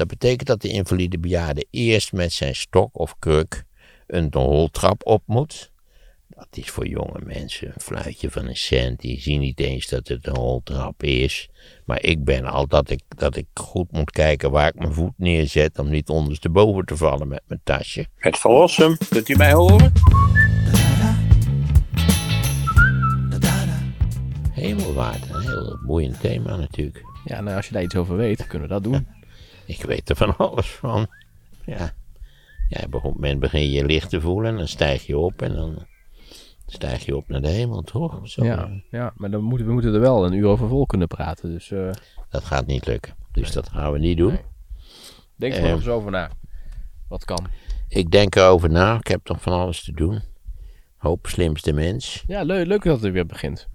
Dat betekent dat de invalide bejaarde eerst met zijn stok of kruk een roltrap op moet. Dat is voor jonge mensen een fluitje van een cent. Die zien niet eens dat het een roltrap is. Maar ik ben al dat ik, dat ik goed moet kijken waar ik mijn voet neerzet. Om niet ondersteboven te vallen met mijn tasje. Het verlossen, kunt u mij horen? Hemelwaard, een heel boeiend thema natuurlijk. Ja, nou, als je daar iets over weet, kunnen we dat doen. Ik weet er van alles van. Ja, een moment begin je licht te voelen en dan stijg je op en dan stijg je op naar de hemel, toch? Zo. Ja, ja, maar dan moeten we moeten er wel een uur over vol kunnen praten. Dus eh, Dat gaat niet lukken. Dus dat gaan we niet doen. Nee. denk er nog eens over na. Wat kan. Ik denk erover na. Ik heb toch van alles te doen. Hoop slimste mens. Ja, leuk, leuk dat het weer begint.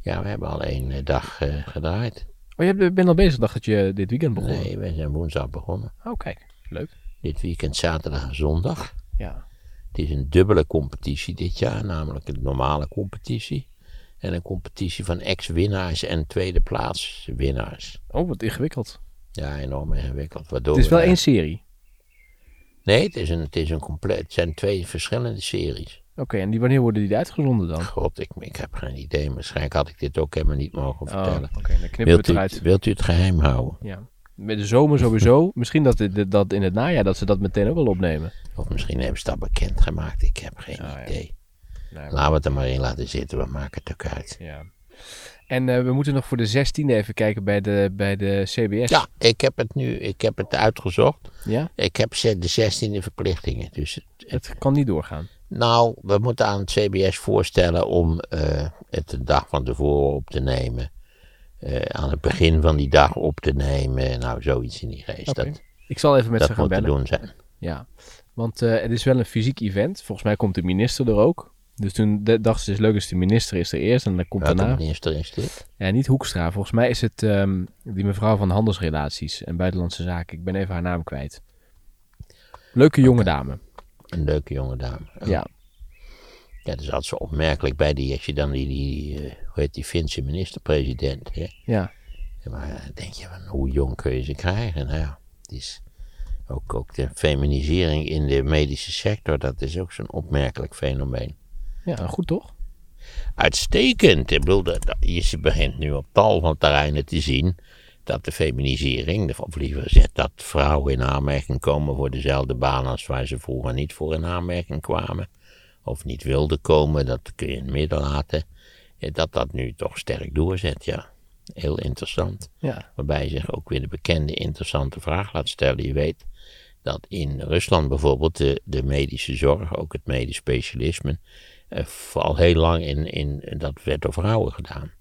Ja, we hebben al één eh, dag eh, gedraaid. Oh, je bent al bezig, dacht dat je dit weekend begon. Nee, we zijn woensdag begonnen. Oh, kijk. Leuk. Dit weekend zaterdag en zondag. Ja. Het is een dubbele competitie dit jaar, namelijk een normale competitie. En een competitie van ex-winnaars en tweede plaats winnaars. Oh, wat ingewikkeld. Ja, enorm ingewikkeld. Waardoor Het is we wel één serie. Nee, het is een, het is een compleet. Het zijn twee verschillende series. Oké, en die, wanneer worden die uitgezonden dan? God, ik, ik heb geen idee. Waarschijnlijk had ik dit ook helemaal niet mogen Oh, vertellen. oké, dan knippen we wilt, het u, eruit. wilt u het geheim houden? Ja. Met de zomer sowieso. Misschien dat, dit- dat in het najaar dat ze dat meteen ook wel opnemen. Of misschien hebben ze dat bekendgemaakt. Ik heb geen Ja, ja. idee. Nee, Laten we het er maar in laten zitten. We maken het ook uit. Ja. En eh, we moeten nog voor de 16e even kijken bij de, bij de CBS. Ja, ik heb het nu ik heb het uitgezocht. Ja? Ik heb de 16e verplichtingen. Dus het, het- Het kan niet doorgaan. Nou, we moeten aan het CBS voorstellen om eh, het de dag van tevoren op te nemen. Eh, aan het begin van die dag op te nemen. Nou, zoiets in die geest. Oké. Dat, Ik zal even met dat ze gaan moet te bellen. doen zijn. Ja, want eh, het is wel een fysiek event. Volgens mij komt de minister er ook. Dus toen de- dachten ze, het is leuk als de minister is er eerst en dan komt Welke daarna... minister is dit? Ja, niet Hoekstra. Volgens mij is het ehm, die mevrouw van Handelsrelaties en Buitenlandse Zaken. Ik ben even haar naam kwijt. Leuke jonge dame. Een leuke jonge dame. Oh. Ja. Ja, dat is altijd zo opmerkelijk bij die, als je dan die, die eh, hoe heet die Finse minister-president, hè? Ja. Ja, Maar dan denk je van, hoe jong kun je ze krijgen? Nou ja, het is ook, ook de feminisering in de medische sector, dat is ook zo'n opmerkelijk fenomeen. ja, goed toch? Uitstekend. Ik bedoel, je begint nu op tal van terreinen te zien dat de feminisering, of liever gezegd dat vrouwen in aanmerking komen voor dezelfde baan als waar ze vroeger niet voor in aanmerking kwamen, of niet wilden komen, dat kun je in het midden laten, eh, dat dat nu toch sterk doorzet, ja. Heel interessant. Ja. Waarbij je zich ook weer de bekende interessante vraag laat stellen. Je weet dat in Rusland bijvoorbeeld de, de medische zorg, ook het medisch specialisme, eh, al heel lang in, in, dat werd door vrouwen gedaan.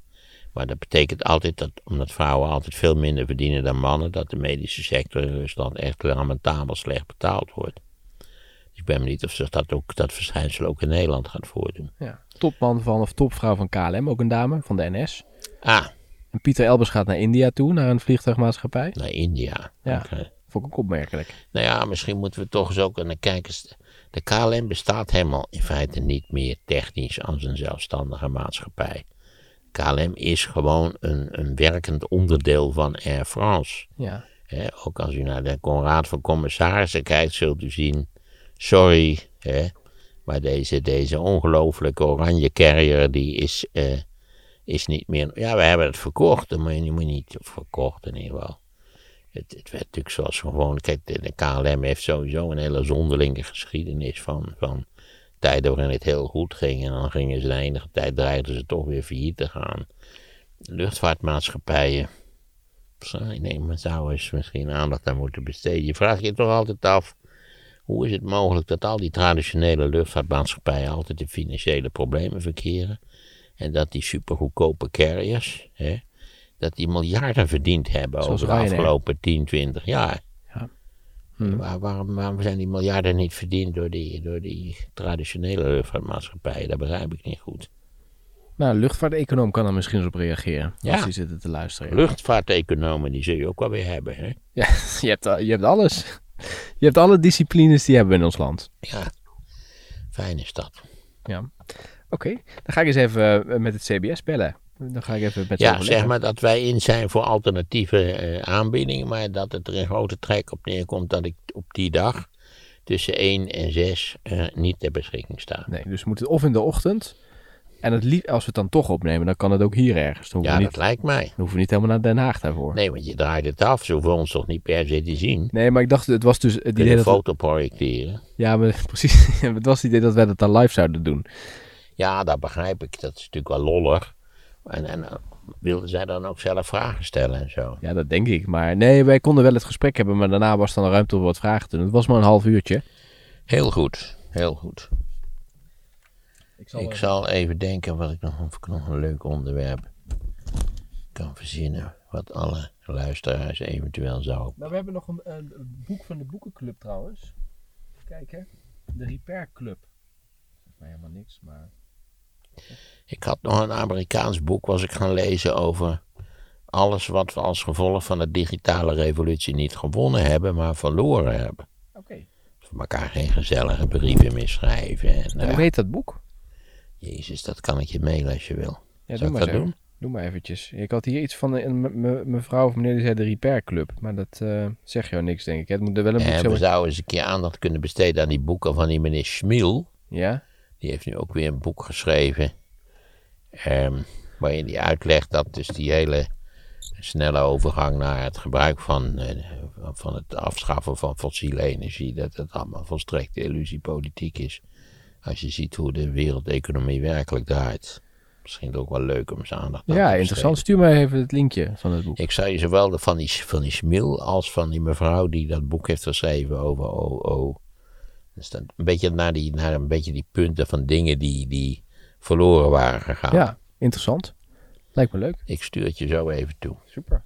Maar dat betekent altijd dat, omdat vrouwen altijd veel minder verdienen dan mannen, dat de medische sector in Rusland echt lamentabel slecht betaald wordt. Dus ik ben benieuwd of zich dat, ook, dat verschijnsel ook in Nederland gaat voordoen. ja. Topman van, of topvrouw van KLM, ook een dame van de NS. Ah, En Pieter Elbers gaat naar India toe, naar een vliegtuigmaatschappij. naar India. Ja. Oké. Vond ik ook opmerkelijk. Nou ja, misschien moeten we toch eens ook naar kijken. De KLM bestaat helemaal in feite niet meer technisch als een zelfstandige maatschappij. KLM is gewoon een, een werkend onderdeel van Air France. Ja. Ook als u naar de Raad van Commissarissen kijkt, zult u zien: sorry, maar deze, deze ongelooflijke oranje carrier die is, eh, is niet meer. Ja, we hebben het verkocht, moet je, moet niet verkocht in ieder geval. Het, het werd natuurlijk zoals gewoon. Kijk, de, de KLM heeft sowieso een hele zonderlinge geschiedenis van, van tijden waarin het heel goed ging. En dan gingen ze de enige tijd dreigden ze toch weer failliet te gaan. Luchtvaartmaatschappijen. Sorry, nee, men zou eens misschien aandacht aan moeten besteden. Je vraagt je toch altijd af. Hoe is het mogelijk dat al die traditionele luchtvaartmaatschappijen altijd in financiële problemen verkeren? En dat die supergoedkope carriers, hè, dat die miljarden verdiend hebben Zoals over de afgelopen 10, 20 jaar. Hm. Waar, waarom, waarom zijn die miljarden niet verdiend door die, door die traditionele luchtvaartmaatschappijen? Dat begrijp ik niet goed. Nou, een luchtvaarteconoom kan er misschien eens op reageren. Ja. Als die zitten te luisteren. Luchtvaarteconomen, die zul je ook wel weer hebben. Hè? Ja, je hebt, je hebt alles. Je hebt alle disciplines die hebben we in ons land. Ja, fijn is dat. Ja. Oké, dan ga ik eens even eh, met het CBS bellen. Dan ga ik even met Ja, zeg maar dat wij in zijn voor alternatieve eh, aanbiedingen, maar dat het er in grote trek op neerkomt dat ik op die dag tussen 1 en 6 eh, niet ter beschikking sta. Nee, dus we moeten of in de ochtend. En het lief, als we het dan toch opnemen, dan kan het ook hier ergens. Dan Ja, we, dat niet, lijkt mij. dan hoeven we niet helemaal naar Den Haag daarvoor. Nee, Nee, want je draait het af, ze hoeven ons toch niet per se te zien. maar ik dacht, het was dus het Kun idee een dat... foto projecteren? ja, maar, precies. het was het idee dat wij dat dan live zouden doen. Ja, dat begrijp ik. Dat is natuurlijk wel lollig. En, en eh, wilden zij dan ook zelf vragen stellen en zo? Ja, dat denk ik. Maar nee, wij konden wel het gesprek hebben, maar daarna was dan ruimte om wat vragen te doen. Het was maar een half uurtje. Heel goed, heel goed. Ik Ik zal even denken wat ik nog, of ik nog een leuk onderwerp kan verzinnen. Wat alle luisteraars eventueel zou. Nou, we hebben nog een, een boek van de boekenclub trouwens. Kijken. De Repair Club. Zegt mij helemaal niks, maar... Ik had nog een Amerikaans boek was ik gaan lezen over alles wat we als gevolg van de digitale revolutie niet gewonnen hebben, maar verloren hebben. Oké. Voor elkaar geen gezellige brieven meer schrijven. En, En hoe ja, heet dat boek? Jezus, dat kan ik je mailen als je wil. Ja, Zal doe ik maar dat zo. doen? Doe maar eventjes. Ik had hier iets van een me- me- mevrouw of meneer die zei de Repair Club. Maar dat eh zegt jou niks, denk ik. Het moet er wel een boek En we zouden eens een keer aandacht kunnen besteden aan die boeken van die meneer Schmiel. Ja? Die heeft nu ook weer een boek geschreven. Ehm, waarin hij uitlegt dat dus die hele snelle overgang naar het gebruik van, eh, van het afschaffen van fossiele energie. Dat het allemaal volstrekte illusiepolitiek is. Als je ziet hoe de wereldeconomie werkelijk draait. Misschien ook wel leuk om eens aandacht aan te Ja, interessant. Stuur mij even het linkje van het boek. Ik zou je zowel de, van, die, van die Schmil als van die mevrouw die dat boek heeft geschreven over OO. Dus dat een beetje naar, die, naar een beetje die punten van dingen die, die verloren waren gegaan. Ja, interessant. Lijkt me leuk. Ik stuur het je zo even toe. Super.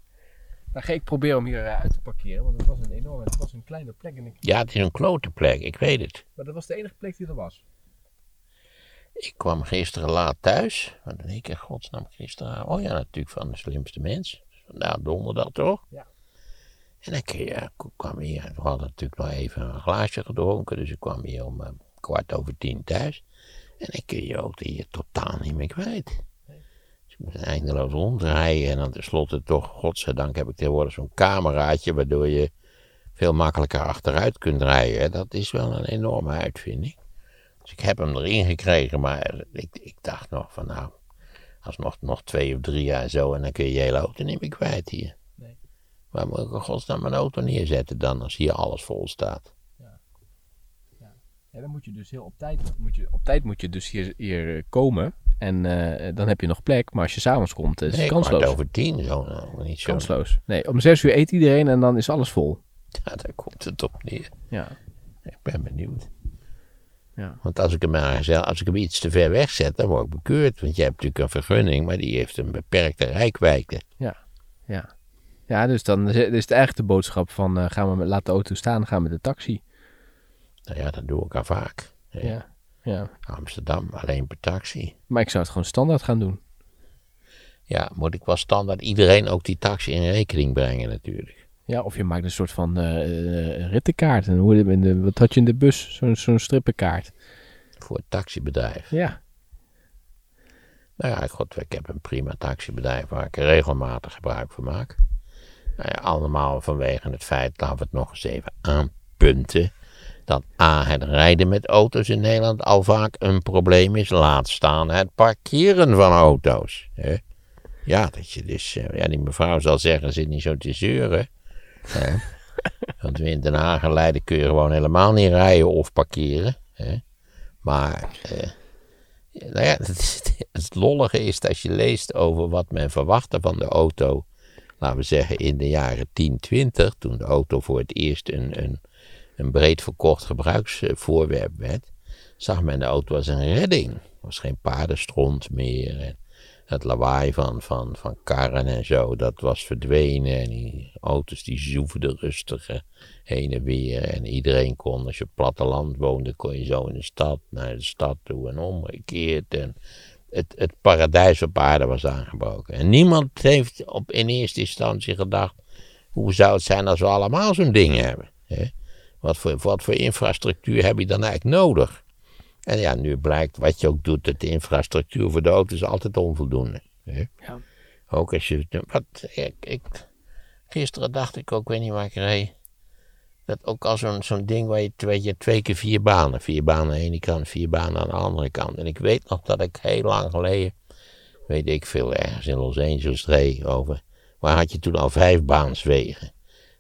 Dan ga ik proberen om hier eh, uit te parkeren, want het was een enorme, het was een kleine plek. En ik, Ja, het is een klote plek, ik weet het. maar dat was de enige plek die er was. Ik kwam gisteren laat thuis. Wat deed ik in godsnaam gisteren? Oh ja, natuurlijk van de slimste mens. Nou, donderdag toch? Ja. En ik ja, ik kwam hier. We hadden natuurlijk nog even een glaasje gedronken. Dus ik kwam hier om eh, kwart over tien thuis. En ik kun je ook hier totaal niet meer kwijt. Dus ik moest eindeloos rondrijden. En dan tenslotte toch, godzijdank heb ik tegenwoordig zo'n cameraatje. Waardoor je veel makkelijker achteruit kunt rijden. Dat is wel een enorme uitvinding. Dus ik heb hem erin gekregen, maar ik, ik dacht nog van nou, als nog, nog twee of drie jaar zo en dan kun je je hele auto niet meer kwijt hier. Nee. Waar moet ik in godsnaam mijn auto neerzetten dan als hier alles vol staat? Ja, dan moet je dus heel op tijd, moet je, op tijd moet je dus hier, hier eh, komen. En eh, dan heb je nog plek. Maar als je s'avonds komt, is het Nee, kansloos. kwart over tien, zo, nou, niet zo. Kansloos. Nee, om zes uur eet iedereen en dan is alles vol. Ja, daar komt het op neer. Ja. Ik ben benieuwd. Ja. Want als ik, hem maar, als ik hem iets te ver weg zet, dan word ik bekeurd. Want je hebt natuurlijk een vergunning, maar die heeft een beperkte rijkwijde. Ja. Ja. Ja, dus dan is het eigenlijk de boodschap van eh, gaan we met, laat de auto staan, gaan we met de taxi. Nou ja, dat doe ik al vaak. hè. Ja. ja. Amsterdam, alleen per taxi. Maar ik zou het gewoon standaard gaan doen. Ja, moet ik wel standaard iedereen ook die taxi in rekening brengen natuurlijk. Ja, of je maakt een soort van eh, rittenkaart. En hoe, in de, wat had je in de bus? Zo'n zo'n strippenkaart. Voor het taxibedrijf. Ja. Nou ja, god, ik heb een prima taxibedrijf waar ik regelmatig gebruik van maak. Nou ja, allemaal vanwege het feit, laten we het nog eens even aanpunten, dat A, het rijden met auto's in Nederland al vaak een probleem is. Laat staan het parkeren van auto's. Hè? Ja, dat je dus, eh, ja, die mevrouw zal zeggen, zit niet zo te zeuren. Hè? Want we in Den Haag en Leiden kun je gewoon helemaal niet rijden of parkeren. Hè? Maar, eh, nou ja, het, het lollige is dat je leest over wat men verwachtte van de auto. Laten we zeggen in de jaren 10, 20, toen de auto voor het eerst een, een, een breed verkocht gebruiksvoorwerp werd. Zag men de auto als een redding. Er was geen paardenstront meer. En het lawaai van, van, van karren en zo, dat was verdwenen. En die auto's die zoefden rustig eh, heen en weer. En iedereen kon, als je op platteland woonde, kon je zo in de stad, naar de stad toe en omgekeerd. En het, het paradijs op aarde was aangebroken. En niemand heeft op, in eerste instantie gedacht, hoe zou het zijn als we allemaal zo'n ding hebben? Hè? Wat, voor, wat voor infrastructuur heb je dan eigenlijk nodig? En ja, nu blijkt wat je ook doet, dat de infrastructuur voor de auto is altijd onvoldoende. Hè? Ja. Ook als je. Wat, ik, ik, gisteren dacht ik ook, weet niet waar ik reed. Dat ook al zo'n zo'n ding waar je, weet je twee keer vier banen. Vier banen aan de ene kant, vier banen aan de andere kant. En ik weet nog dat ik heel lang geleden, weet ik veel, ergens in Los Angeles reed over. Waar had je toen al vijf baanswegen?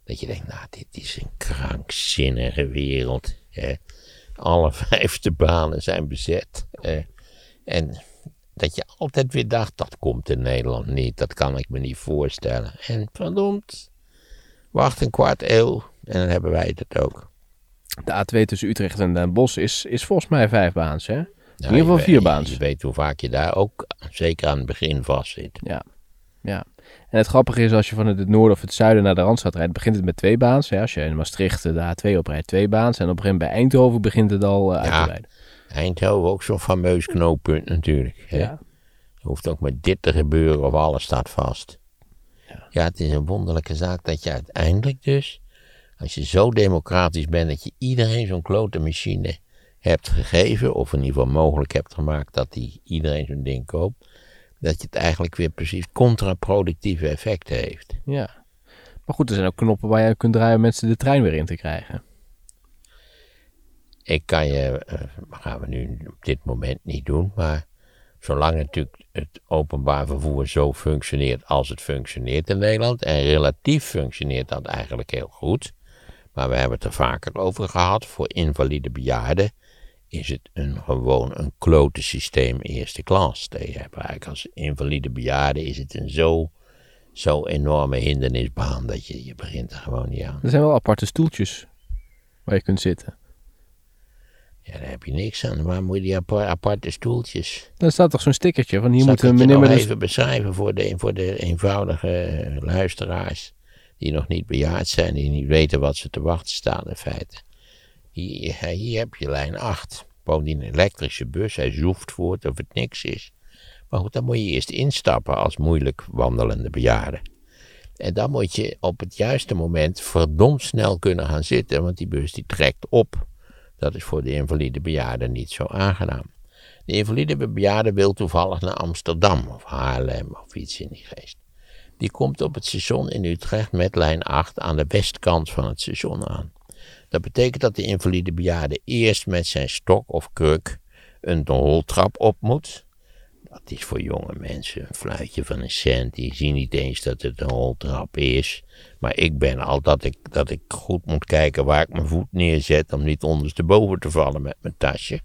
Dat je denkt, nou, dit is een krankzinnige wereld. Hè? Alle vijfde banen zijn bezet. En dat je altijd weer dacht, dat komt in Nederland niet. Dat kan ik me niet voorstellen. En verdomd, wacht een kwart eeuw en dan hebben wij het ook. De A2 tussen Utrecht en Den Bosch is, is volgens mij vijf baans, hè? Nou, in ieder geval je vier weet- baans. Je weet hoe vaak je daar ook, zeker aan het begin, vast zit. Ja. ja. En het grappige is, als je vanuit het noorden of het zuiden naar de Randstad rijdt, begint het met twee baans. Hè? Als je in Maastricht de A2 oprijdt, twee baans. En op een gegeven moment bij Eindhoven begint het al eh, uit te rijden. Eindhoven ook zo'n fameus knooppunt natuurlijk. Hè? Ja. Er hoeft ook maar dit te gebeuren of alles staat vast. Ja. Ja, het is een wonderlijke zaak dat je uiteindelijk dus, als je zo democratisch bent dat je iedereen zo'n klote machine hebt gegeven, of in ieder geval mogelijk hebt gemaakt dat die iedereen zo'n ding koopt, dat je het eigenlijk weer precies contraproductieve effecten heeft. ja. Maar goed, er zijn ook knoppen waar je kunt draaien om mensen de trein weer in te krijgen. Ik kan je, eh, dat gaan we nu op dit moment niet doen, maar zolang natuurlijk het openbaar vervoer zo functioneert als het functioneert in Nederland, en relatief functioneert dat eigenlijk heel goed, maar we hebben het er vaker over gehad, voor invalide bejaarden is het een, gewoon een klote systeem eerste klas. Je hebt eigenlijk als invalide bejaarde is het een zo, zo enorme hindernisbaan dat je, je begint er gewoon niet aan. Er zijn wel aparte stoeltjes waar je kunt zitten. Ja, daar heb je niks aan. Waar moet je die apar- aparte stoeltjes? Dan staat toch zo'n stickertje van hier Zal moet ik het een je meneer met even beschrijven voor de, voor de eenvoudige eh, luisteraars die nog niet bejaard zijn, die niet weten wat ze te wachten staan in feite. Hier, heb je lijn 8. Bovendien een elektrische bus, hij zoeft voort of het niks is. Maar goed, dan moet je eerst instappen als moeilijk wandelende bejaarde. En dan moet je op het juiste moment verdomd snel kunnen gaan zitten, want die bus die trekt op. Dat is voor de invalide bejaarde niet zo aangenaam. De invalide bejaarde wil toevallig naar Amsterdam of Haarlem of iets in die geest. Die komt op het station in Utrecht met lijn 8 aan de westkant van het station aan. Dat betekent dat de invalide bejaarde eerst met zijn stok of kruk een roltrap op moet. Dat is voor jonge mensen een fluitje van een cent. Die zien niet eens dat het een roltrap is. Maar ik ben al dat ik, dat ik goed moet kijken waar ik mijn voet neerzet. om niet ondersteboven te vallen met mijn tasje.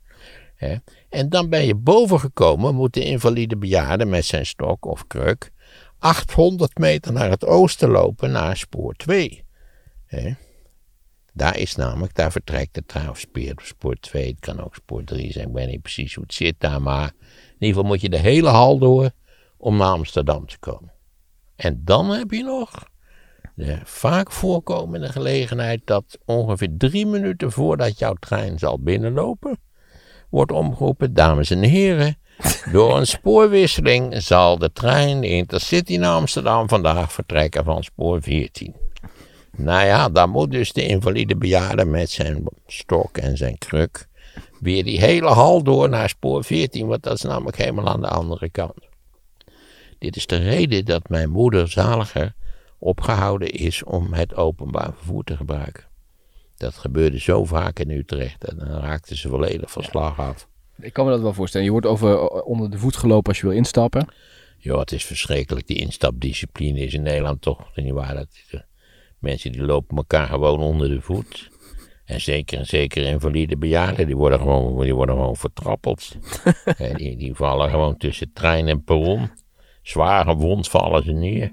En dan ben je boven gekomen, moet de invalide bejaarde met zijn stok of kruk 800 meter naar het oosten lopen naar spoor 2. Hè. Daar is namelijk, daar vertrekt de trein of spoor, spoor 2, het kan ook spoor 3 zijn, ik weet niet precies hoe het zit daar, maar in ieder geval moet je de hele hal door om naar Amsterdam te komen. En dan heb je nog de vaak voorkomende gelegenheid dat ongeveer drie minuten voordat jouw trein zal binnenlopen, wordt omgeroepen, dames en heren, door een spoorwisseling zal de trein de Intercity naar Amsterdam vandaag vertrekken van spoor 14. Nou ja, dan moet dus de invalide bejaarde met zijn stok en zijn kruk weer die hele hal door naar spoor 14, want dat is namelijk helemaal aan de andere kant. Dit is de reden dat mijn moeder zaliger opgehouden is om het openbaar vervoer te gebruiken. Dat gebeurde zo vaak in Utrecht en dan raakte ze volledig van slag af. Ik kan me dat wel voorstellen. Je wordt over, onder de voet gelopen als je wil instappen. Ja, het is verschrikkelijk. Die instapdiscipline is in Nederland toch niet waar. Dat eh, mensen die lopen elkaar gewoon onder de voet. En zeker en zeker invalide bejaarden, die worden gewoon, die worden gewoon vertrappeld. Die, die vallen gewoon tussen trein en perron. Zwaar gewond vallen ze neer.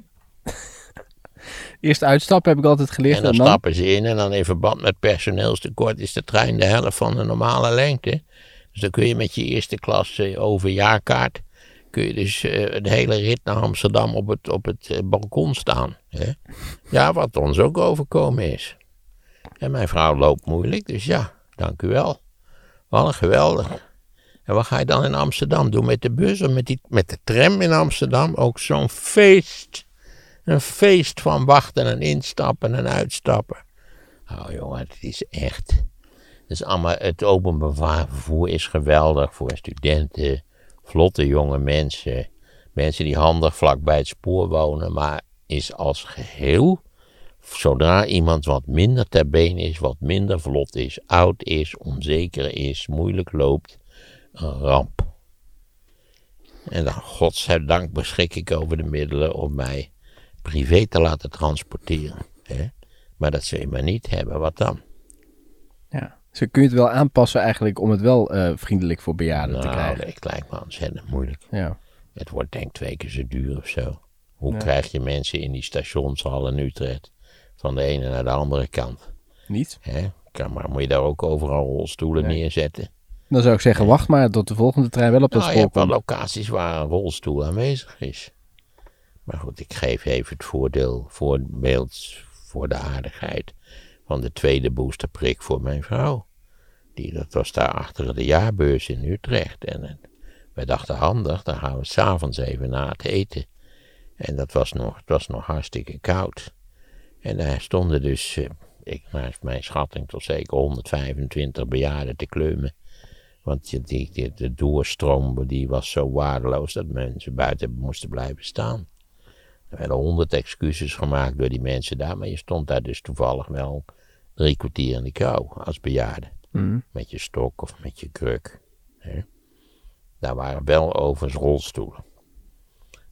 Eerst uitstappen heb ik altijd geleerd. En dan stappen ze in en dan in verband met personeelstekort is de trein de helft van de normale lengte. Dus dan kun je met je eerste klas eh, overjaarkaart, kun je dus eh, de hele rit naar Amsterdam op het, op het eh, balkon staan. Hè? Ja, wat ons ook overkomen is. En mijn vrouw loopt moeilijk, dus ja, dank u wel. Wat een geweldig. En wat ga je dan in Amsterdam doen met de bus of met, die, met de tram in Amsterdam? Ook zo'n feest. Een feest van wachten en instappen en uitstappen. Oh jongen, het is echt. Dus allemaal, het openbaar vervoer is geweldig voor studenten, vlotte jonge mensen. Mensen die handig vlak bij het spoor wonen, maar is als geheel, zodra iemand wat minder ter been is, wat minder vlot is, oud is, onzeker is, moeilijk loopt, een ramp. En dan, godzijdank, beschik ik over de middelen om mij privé te laten transporteren. Hè? Maar dat zul je maar niet hebben, wat dan? Ja. Dus kun je het wel aanpassen eigenlijk om het wel eh, vriendelijk voor bejaarden te Nou, krijgen. dat lijkt me ontzettend moeilijk. Ja. Het wordt denk ik twee keer zo duur of zo. Hoe Ja. krijg je mensen in die stationshal in Utrecht van de ene naar de andere kant? Niet? Hè? Kan, maar moet je daar ook overal rolstoelen Nee. neerzetten? Dan zou ik zeggen, wacht maar tot de volgende trein wel op dat Nou, je spoor hebt wel komt. locaties waar een rolstoel aanwezig is. Maar goed, ik geef even het voordeel, voorbeeld voor de aardigheid van de tweede boosterprik voor mijn vrouw. Die, dat was daar achter de jaarbeurs in Utrecht. En wij dachten handig, dan gaan we s'avonds even na het eten. En dat was nog, het was nog hartstikke koud. En daar stonden dus, eh, ik, naar mijn schatting, tot zeker 125 bejaarden te kleumen. Want die, die- de doorstroom die was zo waardeloos dat mensen buiten moesten blijven staan. Er werden honderd excuses gemaakt door die mensen daar, maar je stond daar dus toevallig wel drie kwartier in de kou als bejaarde. Mhm. Met je stok of met je kruk. Hè. Daar waren wel overigens rolstoelen.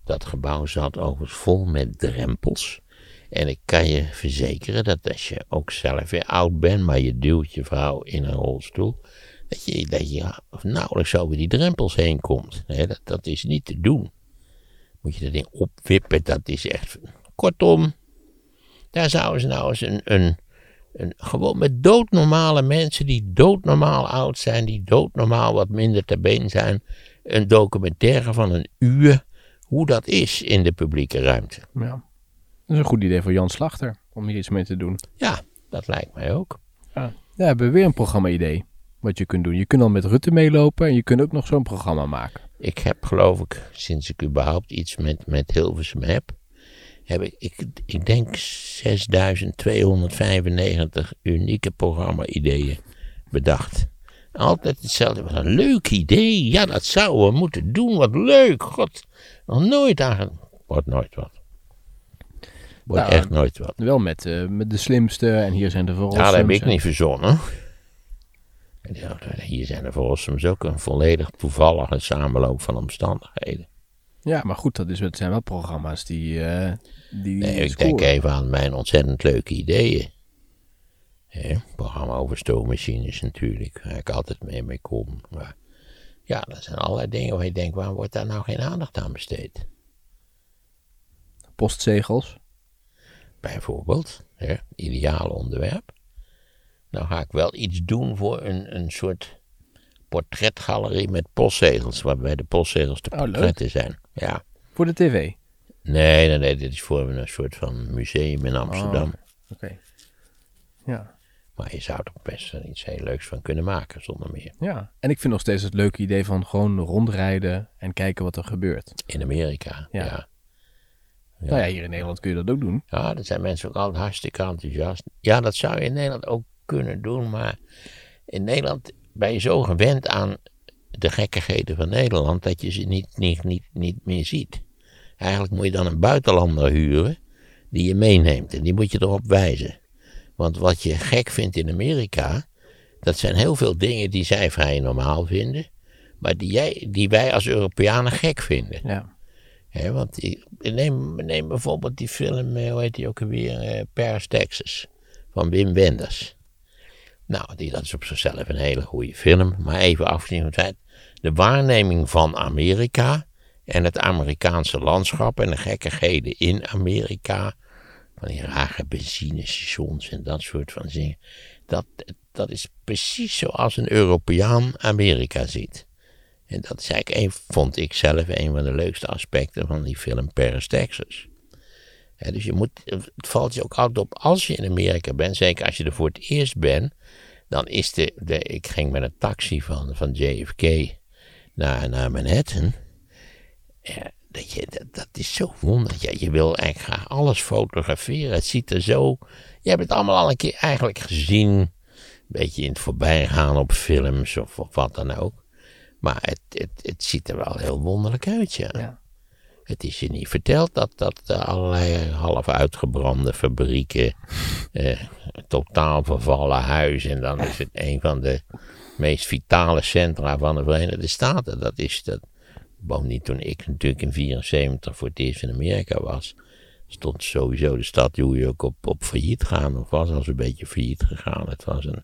Dat gebouw zat overigens vol met drempels. En ik kan je verzekeren dat als je ook zelf weer oud bent, maar je duwt je vrouw in een rolstoel, dat je, dat je nauwelijks over die drempels heen komt. Hè, dat, dat is niet te doen. Moet je dat ding opwippen, dat is echt... Kortom, daar zouden ze nou eens een, een, een... Gewoon met doodnormale mensen die doodnormaal oud zijn, die doodnormaal wat minder ter been zijn, een documentaire van een uur, hoe dat is in de publieke ruimte. Ja. Dat is een goed idee voor Jan Slachter, om hier iets mee te doen. Ja, dat lijkt mij ook. Ja, we hebben weer een programma-idee. Wat je kunt doen. Je kunt dan met Rutte meelopen en je kunt ook nog zo'n programma maken. Ik heb geloof ik, sinds ik überhaupt iets met, met Hilversum heb, heb ik, ik, ik denk 6295 unieke programma-ideeën bedacht. Altijd hetzelfde. Wat een leuk idee. Ja, dat zouden we moeten doen. Wat leuk. God, nog nooit aan. Wordt nooit wat. Wordt Nou, echt nooit wat. Wel met, eh, met de slimste en hier zijn de Ja, verrassers. dat heb ik niet verzonnen. En ja, Hier zijn er volgens mij ook een volledig toevallige samenloop van omstandigheden. Ja, maar goed, dat is, het zijn wel programma's die, eh die Nee, ik scoren. denk even aan mijn ontzettend leuke ideeën. Hè, programma over stoommachines natuurlijk, waar ik altijd mee mee kom. Maar ja, dat zijn allerlei dingen waar je denkt, waarom wordt daar nou geen aandacht aan besteed? Postzegels. Bijvoorbeeld, hè, ideale onderwerp. Nou ga ik wel iets doen voor een, een soort portretgalerie met postzegels, waarbij de postzegels de Oh, portretten zijn. Ja. Voor de tv. Nee, nee, nee, dit is voor een soort van museum in Amsterdam. Oké. Ja. Maar je zou er best wel iets heel leuks van kunnen maken, zonder meer. ja. En ik vind nog steeds het leuke idee van gewoon rondrijden en kijken wat er gebeurt. In Amerika, Ja. ja. Nou ja, hier in Nederland kun je dat ook doen. Ja, daar zijn mensen ook altijd hartstikke enthousiast. Ja, dat zou je in Nederland ook kunnen doen, maar in Nederland ben je zo gewend aan de gekkigheden van Nederland dat je ze niet, niet, niet, niet meer ziet. Eigenlijk moet je dan een buitenlander huren die je meeneemt en die moet je erop wijzen. Want wat je gek vindt in Amerika, dat zijn heel veel dingen die zij vrij normaal vinden, maar die, jij, die wij als Europeanen gek vinden. Ja. Hè, want neem, neem bijvoorbeeld die film, eh, hoe heet die ook alweer, eh, Paris, Texas, van Wim Wenders. Nou, die, dat is op zichzelf een hele goede film, maar even afgezien van feit, de waarneming van Amerika en het Amerikaanse landschap en de gekkigheden in Amerika, van die rare benzinestations en dat soort van dingen, dat, dat is precies zoals een Europeaan Amerika ziet. En dat is eigenlijk, een, vond ik zelf, een van de leukste aspecten van die film Paris, Texas. Dus je moet, het valt je ook altijd op, als je in Amerika bent, zeker als je er voor het eerst bent, dan is de, ik ging met een taxi van, van JFK naar, naar Manhattan. Ja, dat, je, dat, is zo wonderlijk. Ja, je wil eigenlijk graag alles fotograferen. Het ziet er zo. Je hebt het allemaal al een keer eigenlijk gezien. Een beetje in het voorbijgaan op films of, wat dan ook. Maar het, het, het ziet er wel heel wonderlijk uit. Ja. Het is je niet verteld dat, dat eh, allerlei half uitgebrande fabrieken, eh, totaal vervallen huizen. En dan is het een van de meest vitale centra van de Verenigde Staten. Dat is dat. Bovendien, toen ik natuurlijk in 74 voor het eerst in Amerika was, stond sowieso de stad New York op, op failliet gaan. Of was al een beetje failliet gegaan. Het was, een,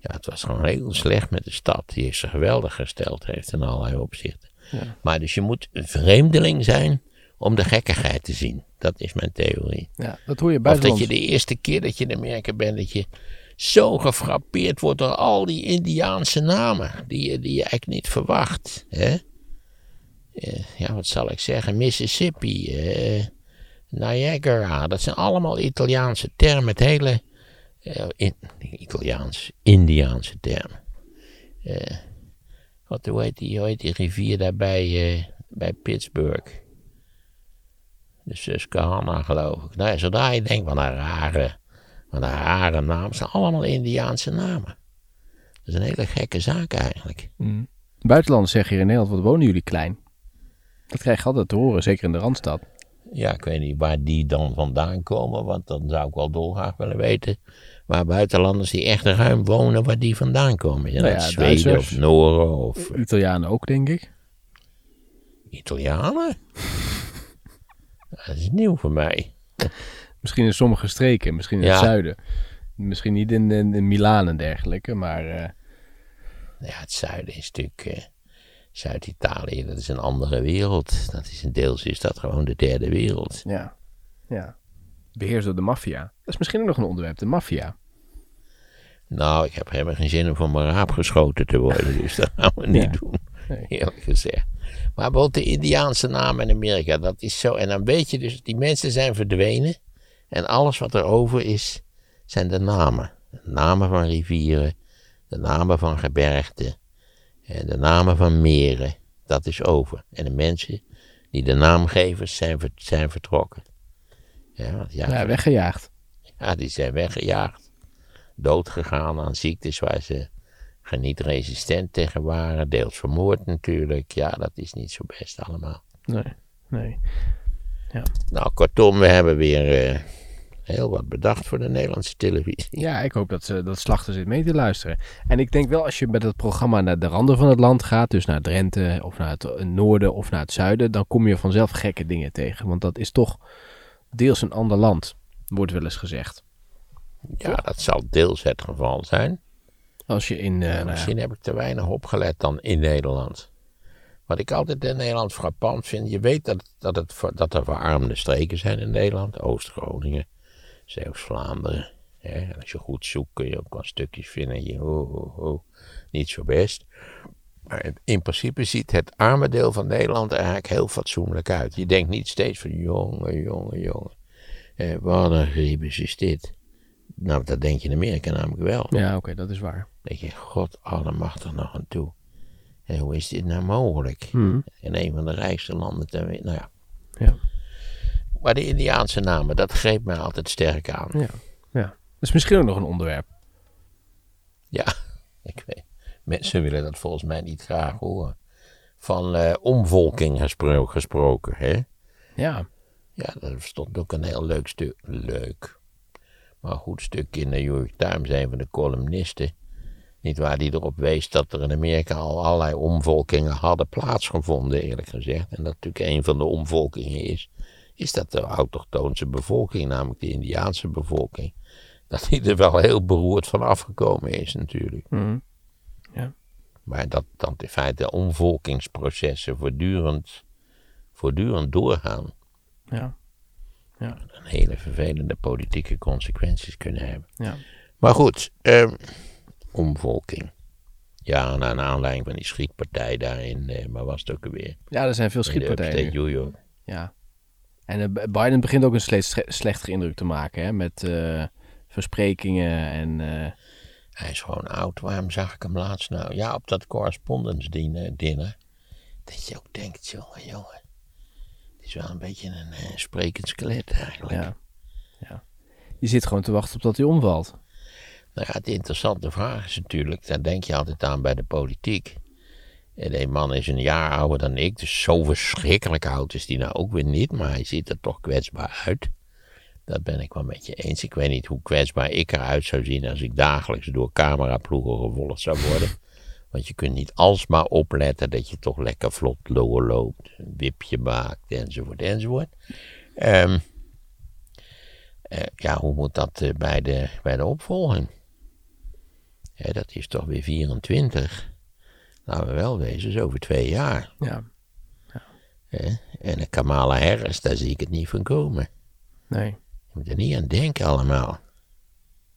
ja, het was gewoon heel slecht met de stad. Die zich geweldig gesteld heeft in allerlei opzichten. Ja. Maar dus je moet een vreemdeling zijn om de gekkigheid te zien. Dat is mijn theorie. Ja, dat hoor je Of dat je de eerste keer dat je in Amerika bent, dat je zo gefrappeerd wordt door al die Indiaanse namen. Die, je- die je eigenlijk niet verwacht. Hè? Eh, ja, wat zal ik zeggen? Mississippi, eh, Niagara. Dat zijn allemaal Italiaanse termen. Het hele. eh, in, Italiaans, Indiaanse termen. Eh, wat, hoe, heet die, hoe heet die rivier daar bij, eh, bij Pittsburgh? De Susquehanna, geloof ik. Nou, zodra je denkt van een rare, van een rare naam, het zijn allemaal Indiaanse namen. Dat is een hele gekke zaak eigenlijk. Mm. Buitenlanders zeggen hier in Nederland, wat wonen jullie klein? Dat krijg je altijd te horen, zeker in de Randstad. Ja, ik weet niet waar die dan vandaan komen, want dan zou ik wel dolgraag willen weten waar buitenlanders die echt ruim wonen, waar die vandaan komen. Is Nou ja, Zweden Duitsers. of Noren of Italianen ook, denk ik. Italianen? dat is nieuw voor mij. Misschien in sommige streken, misschien in het Ja. zuiden. Misschien niet in, in, in Milaan en dergelijke, maar eh, Ja, het zuiden is natuurlijk. eh, Zuid-Italië, dat is een andere wereld. Dat is een deels is dat gewoon de derde wereld. ja. ja. Beheerst door de maffia. Dat is misschien ook nog een onderwerp, de maffia. Nou, ik heb helemaal geen zin om van mijn raap geschoten te worden, dus dat gaan we niet Ja. doen, Nee. eerlijk gezegd. Maar bijvoorbeeld de Indiaanse namen in Amerika, dat is zo. En dan weet je dus, die mensen zijn verdwenen. En alles wat er over is, zijn de namen. De namen van rivieren, de namen van gebergten, en de namen van meren. Dat is over. En de mensen die de naamgevers zijn, zijn vertrokken. Ja, ja, Ja, weggejaagd. ja, die zijn weggejaagd. Doodgegaan aan ziektes waar ze niet resistent tegen waren. Deels vermoord natuurlijk. Ja, dat is niet zo best allemaal. Nee, nee. Nou, kortom, we hebben weer eh, heel wat bedacht voor de Nederlandse televisie. Ja, ik hoop dat, ze, dat Slachter zit mee te luisteren. En ik denk wel, als je met het programma naar de randen van het land gaat, dus naar Drenthe of naar het eh, noorden of naar het zuiden, dan kom je vanzelf gekke dingen tegen. Want dat is toch deels een ander land, wordt wel eens gezegd. Ja, dat zal deels het geval zijn. Als je in... eh, nou Misschien heb ik te weinig opgelet dan in Nederland. Wat ik altijd in Nederland frappant vind, je weet dat, dat, het, dat er verarmde streken zijn in Nederland. Oost-Groningen, Zeeuws-Vlaanderen. als je goed zoekt kun je ook wel stukjes vinden. Je, oh, oh, oh, niet zo best. Maar in- in principe ziet het arme deel van Nederland er eigenlijk heel fatsoenlijk uit. Je denkt niet steeds van jongen, jongen, jongen. Eh, wat een griebus is dit. Nou, dat denk je in Amerika namelijk wel. ja, oké, dat is waar. denk je, god allemachtig nog aan toe. En hoe is dit nou mogelijk? Hmm. In een van de rijkste landen ter wereld. Nou ja. Ja. Maar de Indiaanse namen, dat greep mij altijd sterk aan. Ja. ja. Dat is misschien ook nog een onderwerp. Ja, ik weet. Mensen willen dat volgens mij niet graag horen. Van eh, omvolking gespro- gesproken, hè? Ja, Ja, er stond ook een heel leuk stuk. Leuk. Maar een goed stuk in de New York Times, een van de columnisten. Niet waar die erop wees dat er in Amerika al allerlei omvolkingen hadden plaatsgevonden, eerlijk gezegd. En dat natuurlijk een van de omvolkingen is, is dat de autochtoonse bevolking, namelijk de Indiaanse bevolking, dat die er wel heel beroerd van afgekomen is natuurlijk. Mhm. Maar dat, dat in feite omvolkingsprocessen voortdurend, voortdurend doorgaan ja, en hele vervelende politieke consequenties kunnen hebben. ja. Maar goed, ehm, omvolking. Ja, naar een aanleiding van die schietpartij daarin, eh, maar was het ook alweer? Ja, er zijn veel schietpartijen. Ja. En eh, Biden begint ook een slecht, slechtere indruk te maken, hè, met eh, versprekingen en... Hij is gewoon oud. Waarom zag ik hem laatst nou? Ja, op dat correspondence dinner. dinner. Dat je ook denkt, jongen, jongen. Het is wel een beetje een eh, sprekend skelet eigenlijk. ja. ja. Je zit gewoon te wachten op dat hij omvalt. Nou ja, de interessante vraag is natuurlijk, daar denk je altijd aan bij de politiek. En die man is een jaar ouder dan ik, dus zo verschrikkelijk oud is die nou ook weer niet, maar hij ziet er toch kwetsbaar uit. Dat ben ik wel met je eens. Ik weet niet hoe kwetsbaar ik eruit zou zien als ik dagelijks door cameraploegen gevolgd zou worden. Want je kunt niet alsmaar opletten dat je toch lekker vlot loopt, een wipje maakt, enzovoort, enzovoort. Um, ja, hoe moet dat uh, bij, de, bij de opvolging? Dat is toch weer 24. Nou, we wel wezen, is over twee jaar. Ja. ja. en de Kamala Harris, daar zie ik het niet van komen. Nee. Je moet er niet aan denken allemaal.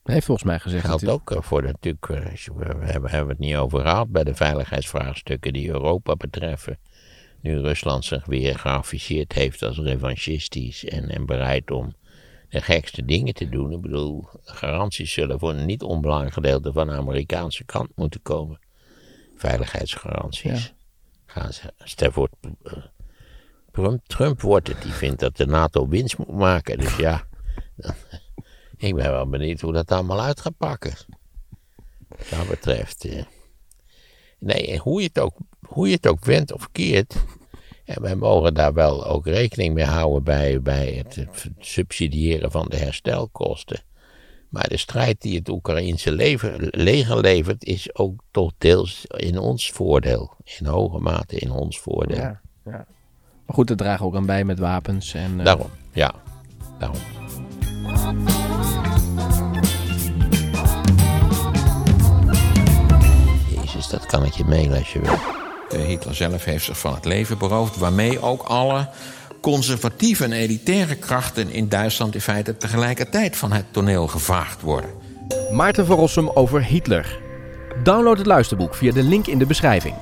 Hij volgens mij gezegd. Geldt ook eh, voor natuurlijk, we hebben, hebben het niet over gehad bij de veiligheidsvraagstukken die Europa betreffen. Nu Rusland zich weer geafficheerd heeft als revanchistisch en, en bereid om de gekste dingen te doen. Ik bedoel, garanties zullen voor een niet onbelangrijk gedeelte van de Amerikaanse kant moeten komen. Veiligheidsgaranties. Ja. Gaan ze, stel voor, Trump, Trump wordt het, die vindt dat de NATO winst moet maken. Dus ja, ik ben wel benieuwd hoe dat allemaal uit gaat pakken. Wat dat betreft. Eh. Nee, hoe je, het ook, hoe je het ook wendt of keert. En wij mogen daar wel ook rekening mee houden bij, bij het subsidiëren van de herstelkosten. Maar de strijd die het Oekraïnse leger levert, is ook toch deels in ons voordeel. In hoge mate in ons voordeel. Ja, ja. Maar goed, het dragen ook aan bij met wapens. En, uh... Daarom, ja. Daarom. Jezus, dat kan ik je mailen als je wil. Hitler zelf heeft zich van het leven beroofd, waarmee ook alle conservatieve en elitaire krachten in Duitsland in feite tegelijkertijd van het toneel gevaagd worden. Maarten van Rossum over Hitler. Download het luisterboek via de link in de beschrijving.